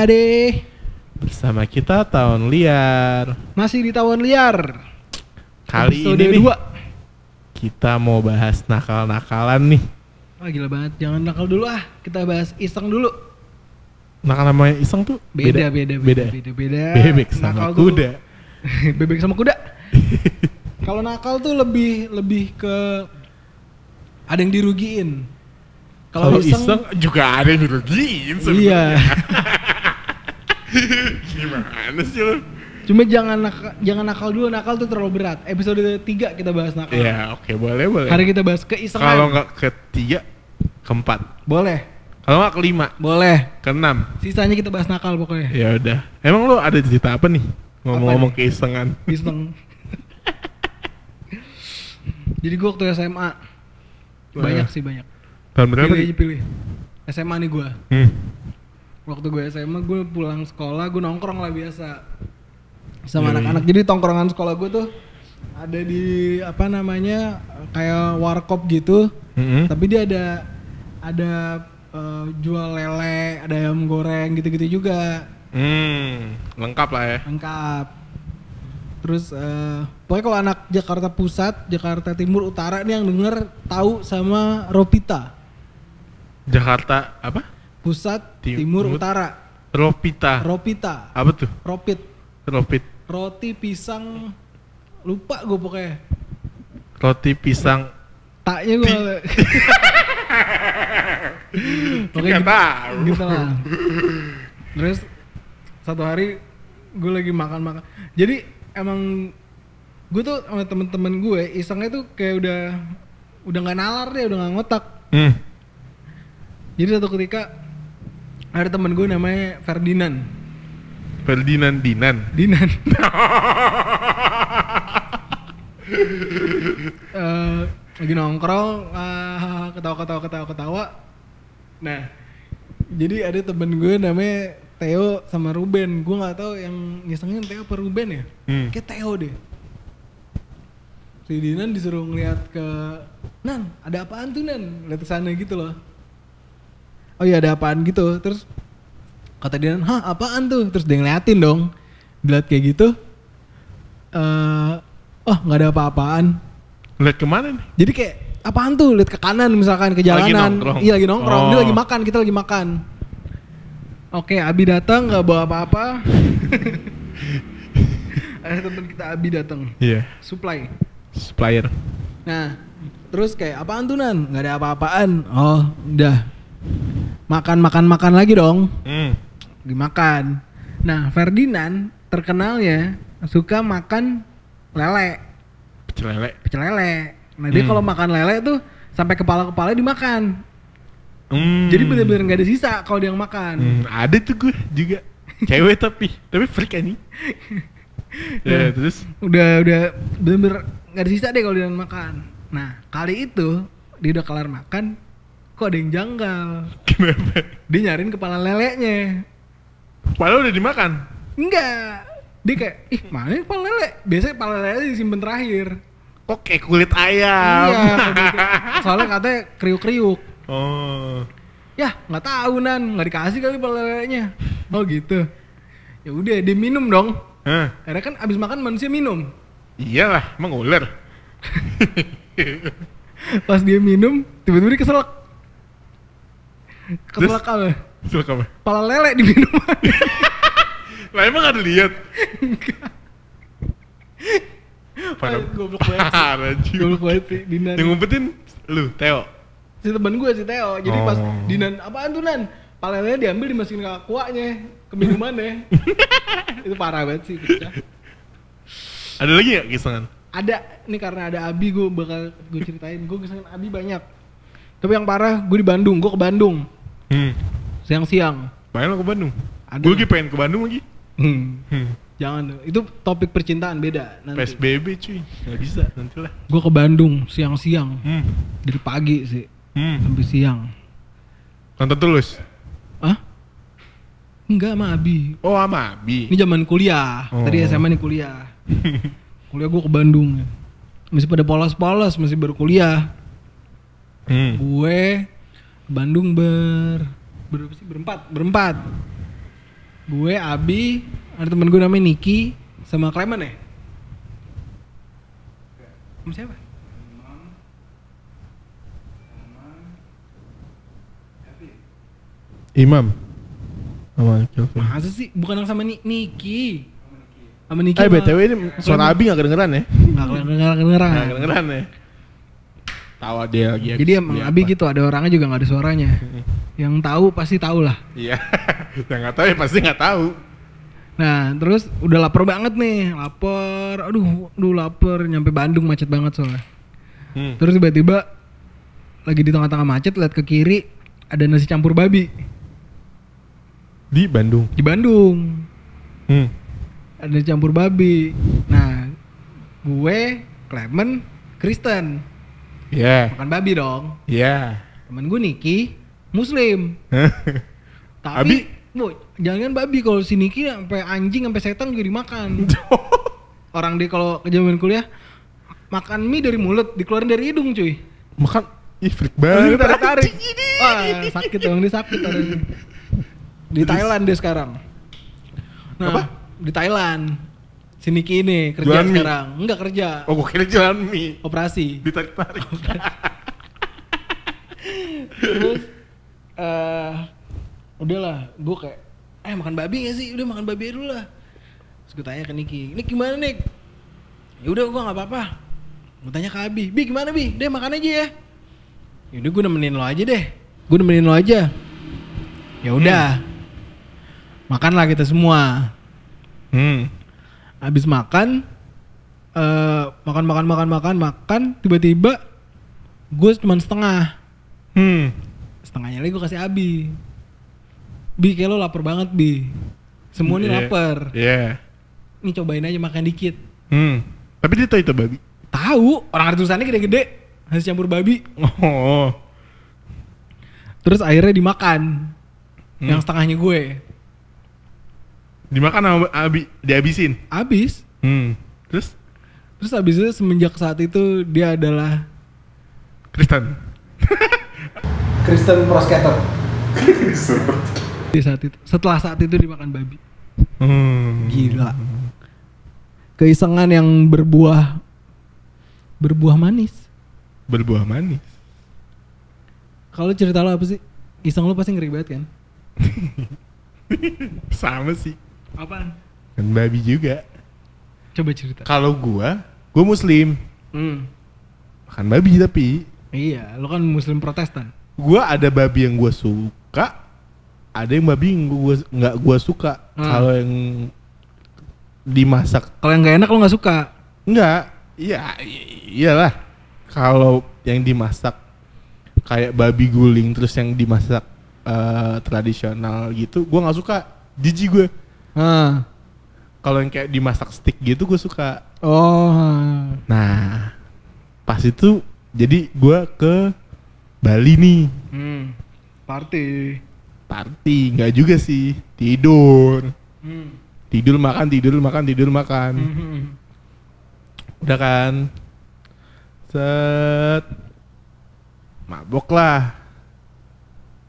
everybody. Bersama kita Tahun Liar. Masih di Tawon Liar. Kali Episode ini nih, dua. kita mau bahas nakal-nakalan nih. Wah gila banget, jangan nakal dulu ah. Kita bahas iseng dulu. Nakal namanya iseng tuh Beda, beda, beda, beda, beda. Bebek sama Nakal tuh- kuda. Bebek sama kuda. Kalau nakal tuh lebih lebih ke ada yang dirugiin. Kalau iseng, juga ada yang dirugiin Iya. Gimana sih lu? Cuma jangan nakal, jangan nakal dulu, nakal tuh terlalu berat. Episode 3 kita bahas nakal. Ya oke boleh boleh. Hari kita bahas keisengan. Kalau nggak ketiga, keempat. Boleh. Kalau nggak kelima, Boleh. keenam. Sisanya kita bahas nakal pokoknya. Ya udah. Emang lu ada cerita apa nih? Ngomong-ngomong keisengan. Iseng. Jadi gue waktu SMA banyak sih banyak. Tahun berapa? Pilih aja pilih. SMA nih gue. Hmm. Waktu gue SMA gue pulang sekolah gue nongkrong lah biasa sama Yoi. anak-anak. Jadi tongkrongan sekolah gue tuh ada di apa namanya kayak warkop gitu. Mm-mm. Tapi dia ada ada eh, jual lele, ada ayam goreng gitu-gitu juga. Hmm, lengkap lah ya. lengkap terus eh pokoknya kalau anak Jakarta Pusat Jakarta Timur Utara nih yang denger tahu sama Ropita Jakarta apa? Pusat Tim- Timur Timur. Utara Ropita. Ropita Apa tuh? Ropit Ropit. roti pisang lupa gue pokoknya Roti pisang. taknya gue Nggak gitu, tahu. gitu lah terus satu hari gue lagi makan makan jadi emang gue tuh sama temen-temen gue isengnya tuh kayak udah udah nggak nalar deh udah nggak ngotak Hmm. jadi satu ketika ada temen gue namanya Ferdinand Ferdinand Dinan. Dinan. Eh, lagi nongkrong ah, ketawa ketawa ketawa ketawa nah jadi ada temen gue namanya Theo sama Ruben. Gue nggak tahu yang ngisengin Theo apa Ruben ya? Hmm. kayak Theo deh. Si Dinan disuruh ngeliat ke Nan ada apaan tuh Nan? Lihat sana gitu loh oh iya ada apaan gitu. Terus kata Dinan hah apaan tuh? Terus dia ngeliatin dong. Dilihat kayak gitu eh oh nggak ada apa-apaan. Lihat ke mana nih? jadi kayak apaan tuh? Lihat ke kanan misalkan ke Lagi jalanan. nongkrong. iya lagi nongkrong. Dia Oh. lagi makan kita lagi makan. Oke Abi datang nggak bawa apa-apa. Ada teman kita Abi datang. Iya. supply. Supplier. nah terus kayak apaan tuh nan? Nggak ada apa-apaan. Oh udah makan makan makan lagi dong Hmm. dimakan nah Ferdinand terkenalnya suka makan lele Pecel lele. pecel lele. Nah dia Hmm. kalau makan lele tuh sampai kepala kepala dimakan. Hmm. Jadi bener-bener nggak ada sisa kalau dia yang makan. Hmm, ada tuh gue juga. Cewek tapi, tapi freak ini. ya, Nah. terus Udah udah bener-bener nggak ada sisa deh kalau dia yang makan. Nah kali itu dia udah kelar makan, kok ada yang janggal. kenapa? Dia nyariin kepala lelenya. Padahal udah dimakan. Enggak. Dia kayak, ih mana kepala lele? Biasanya kepala lele disimpan terakhir. Kok kayak kulit ayam? Iya. Soalnya katanya kriuk-kriuk. oh. Ya nggak tahu nan, nggak dikasih kali kepala lelenya. Oh gitu. Ya udah dia minum dong. Hah? Akhirnya kan abis makan manusia minum. Iyalah, emang ular. Pas dia minum, tiba-tiba dia keselak. Keselak apa? Silak apa? Kepala lele di minuman. Lah emang ada lihat? Aduh, goblok banget sih. Parah. Goblok banget sih, Dinan. Yang ngumpetin lu, Theo. Si temen gue si Theo. Jadi pas Oh. Dinan, apaan tuh Nan? Lele diambil dimasukin ke akuanya, ke minumannya. Itu parah banget sih. pecah. Ada lagi gak kisangan? Ada, nih karena ada Abi gue bakal gue ceritain. Gue kesangan Abi banyak. Tapi yang parah, gue di Bandung. Gue ke Bandung. Hmm. Siang-siang. Pengen lo ke Bandung? Ada. Gue lagi pengen ke Bandung lagi. Hmm. Hmm. Jangan. Itu topik percintaan beda nanti. PSBB cuy. Gak bisa, nanti lah. Gue ke Bandung siang-siang. Hmm. Dari pagi sih Hmm. sampai siang. Nonton tulus? Hah? Enggak sama Abi. Oh sama Abi. Ini zaman kuliah. Tadi Oh. SMA nih kuliah. kuliah gue ke Bandung. Masih pada polos-polos, masih baru kuliah. Hmm. Gue Bandung ber berapa sih? Berempat, berempat. gue Abi ada temen gue namanya Niki sama Clement ya sama siapa Imam. Sama Kelvin. masa sih bukan sama Ni- Niki sama Niki Eh BTW ini suara Abi gak kedengeran ya? nggak kedengeran kedengeran Gak kedengeran ya? Tawa dia lagi jadi emang Abi gitu ada orangnya juga nggak ada suaranya yang tahu pasti tahu lah Iya. Yang gak tahu ya pasti gak tahu. Nah, terus udah lapar banget nih, lapar. Aduh, aduh lapar, nyampe Bandung macet banget soalnya. Hmm. Terus tiba-tiba lagi di tengah-tengah macet lihat ke kiri ada nasi campur babi Di Bandung. di Bandung. Hmm. Ada campur babi. Nah, gue, Clement, Kristen Iya. makan babi dong. Iya. Temen gue Niki, Muslim. Tapi, Abi? bu, jangan babi kalau si Niki sampai anjing sampai setan juga dimakan. Orang dia kalau ke zaman kuliah makan mie dari mulut, dikeluarin dari hidung cuy. Makan ih freak banget. tarik-tarik. anjing ini. Wah, sakit dong, dia sakit. Di Thailand dia sekarang. Nah, Apa? Di Thailand. Si Niki ini kerja Jualan mie? sekarang. Enggak kerja. Oh gue kira jalan mie. Operasi. Ditarik-tarik. Terus eh udahlah, gue kayak eh makan babi gak sih? Udah makan babi aja dulu lah. Terus gue tanya ke Niki, Nik gimana Nik? Ya udah gue nggak apa-apa. Gue tanya ke Abi, Bi gimana Bi? Deh makan aja ya. Yaudah gue nemenin lo aja deh. Gue nemenin lo aja. Ya udah. Makanlah kita semua. Hmm. Habis makan, eh makan makan makan makan makan, tiba-tiba gue cuma setengah. Hmm. setengahnya lagi gue kasih Abi Bi kayak lo lapar banget Bi semua nih Iya. lapar Iya. nih cobain aja makan dikit Hmm. Tapi dia tahu itu babi. tahu orang ada tulisannya gede-gede nasi campur babi Oh. terus akhirnya dimakan Hmm. yang setengahnya gue Dimakan sama Abi, dihabisin. habis Hmm. Terus terus habis itu semenjak saat itu dia adalah Kristen. Kristen pro skater di saat itu setelah saat itu dimakan babi Hmm. gila keisengan yang berbuah berbuah manis Berbuah manis. kalau cerita lo apa sih iseng lo pasti ngeri banget kan Sama sih. Apaan Kan babi juga. coba cerita Kalau gua, gua muslim. hmm. Makan babi tapi Iya, lo kan muslim protestan. gua ada babi yang gua suka, ada yang babi yang gua nggak gua suka. Hmm. Kalau yang dimasak Kalau yang gak enak lo gak suka. Enggak, iya iyalah. Kalau yang dimasak kayak babi guling terus yang dimasak eh, tradisional gitu, gua nggak suka. Jijik gue. Kalau yang kayak dimasak stick gitu gue suka. Oh. Nah, pas itu jadi gua ke Bali nih Hmm. Party. party, nggak juga sih tidur, Hmm. tidur makan tidur makan tidur makan. Hmm. Udah kan Set Mabok lah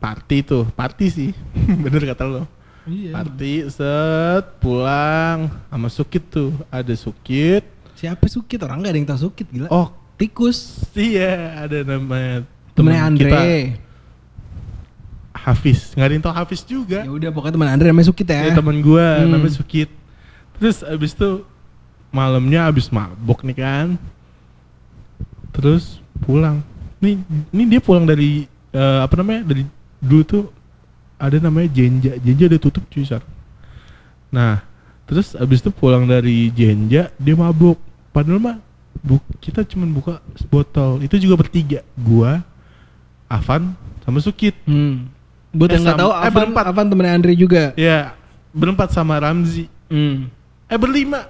Party tuh Party sih Bener kata lo Iya. Party set Pulang Sama Sukit tuh Ada Sukit Siapa Sukit? Orang gak ada yang tahu Sukit gila. Oh tikus. iya Ada namanya Temennya temen Andre. kita, Hafiz Nggak ada yang tau Hafiz juga Ya udah pokoknya teman Andre namanya Sukit ya. Ya, temen gua Hmm. namanya Sukit. Terus abis itu malamnya abis mabok nih kan. Terus pulang. Nih, ini dia pulang dari eh, apa namanya? Dari dulu tuh ada namanya Jenja. Jenja udah tutup cuy sekarang. Nah, terus abis itu pulang dari Jenja dia mabok. Padahal mah bu kita cuman buka botol. Itu juga bertiga. Gua, Avan, sama Sukit. Hmm. Buat Eh, yang nggak tahu, eh, Avan, berempat. Avan temennya Andre juga. Ya, berempat sama Ramzi. Hmm. Eh berlima.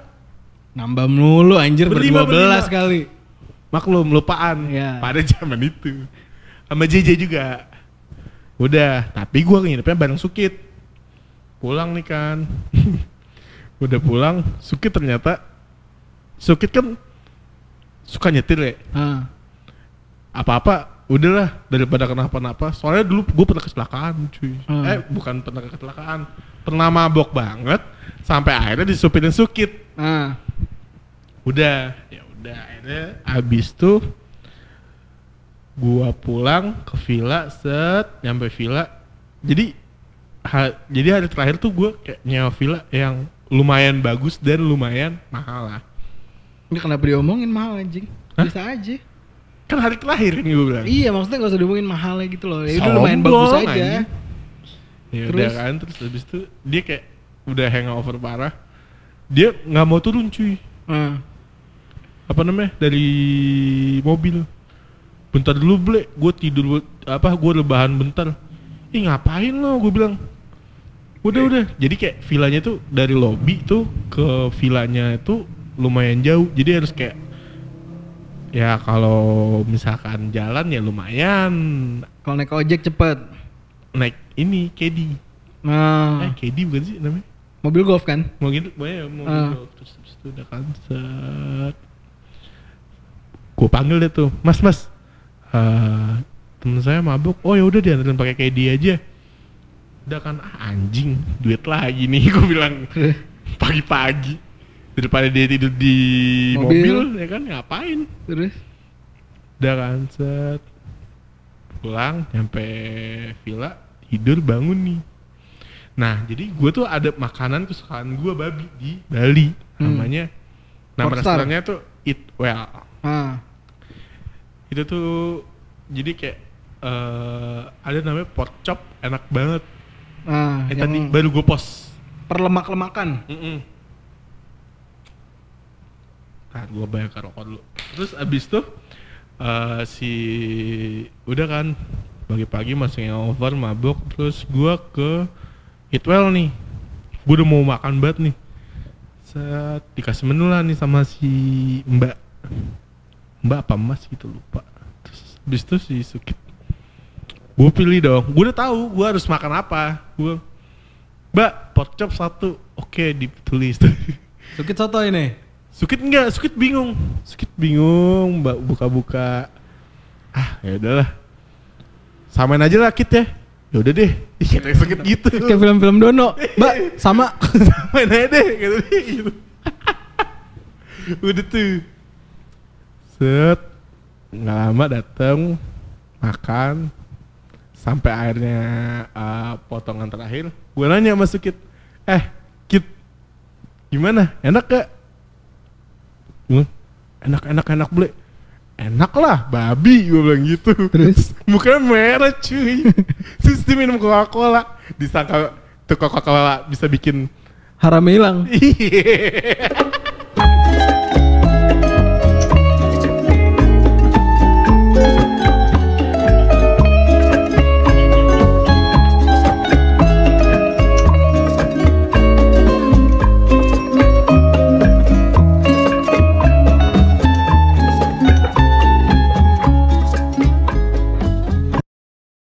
Nambah mulu anjir Berlima, berdua belas kali. maklum lupaan Iya. pada zaman itu sama JJ juga udah tapi gua nginepnya bareng Sukit. Pulang nih kan. Udah pulang Sukit ternyata Sukit kan suka nyetir ya Ah. apa-apa udahlah daripada kenapa-napa. Soalnya dulu gue pernah kecelakaan cuy. Hmm. eh bukan pernah kecelakaan. Pernah mabok banget sampai akhirnya disupirin sukit. Ah. udah ya udah akhirnya abis tuh gua pulang ke villa set nyampe villa jadi ha- jadi hari terakhir tuh gua kayak nyewa villa yang lumayan bagus dan lumayan mahal lah Ini kenapa diomongin mahal anjing? Hah? Bisa aja. kan hari terakhir kan gue bilang Iya, maksudnya gak usah diomongin mahalnya gitu loh. Ya udah lumayan bagus aja. anjing. ya udah kan terus habis itu dia kayak udah hangover parah dia nggak mau turun cuy Ah. apa namanya dari mobil bentar dulu ble. Gue tidur apa gue rebahan bentar. Ih ngapain lo? Gue bilang. Udah udah. Jadi kayak villanya tuh dari lobby tuh ke villanya itu lumayan jauh. Jadi harus kayak ya kalau misalkan jalan ya lumayan. Kalau naik ojek cepet. naik ini kedi. Nah, eh kedi bukan sih namanya? Mobil golf kan? mau gitu pokoknya mau Ah. gitu. terus habis itu udah kan set gue panggil deh tuh mas mas eh temen saya mabuk. Oh ya udah diantarin pakai KD aja. Udah kan ah, anjing duit lagi nih gue bilang. Pagi-pagi. Daripada dia tidur di Mobil. mobil, ya kan ngapain? Terus? udah kan set. Pulang nyampe villa tidur bangun nih. Nah jadi gue tuh ada makanan kesukaan gue babi di Bali. Hmm. namanya nama restorannya tuh Eat Well. Ah. Itu tuh jadi kayak eh ada namanya pork chop enak banget Ah, eh yang tadi baru gue post perlemak-lemakan. Mm-mm. Nah, gue bayar rokok dulu. Terus abis tuh eh si udah kan pagi-pagi masih over mabuk terus gua ke Eatwell nih. Gue udah mau makan banget nih. Set dikasih menu lah nih sama si Mbak. Mbak apa Mas gitu lupa. Terus abis itu si Sukit. Gue pilih dong. Gue udah tahu gue harus makan apa. Gue Mbak, pork chop satu. Oke, ditulis. Sukit soto ini. Sukit enggak, Sukit bingung. Sukit bingung, Mbak buka-buka. Ah, ya udahlah. Samain aja lah Kit ya. Ya udah deh. Ih, kata Sukit gitu. Kayak film-film Dono. Mbak, sama. Samain aja deh, dia gitu. udah tuh. Set. Nggak lama datang makan. Sampai akhirnya eh, potongan terakhir. Gue nanya sama Sukit eh Kit gimana? Enak gak Gua, enak enak enak beli enak lah babi gue bilang gitu. Terus? bukan merah cuy. Terus dia minum coca cola disangka tuh coca cola bisa bikin Haram hilang. iya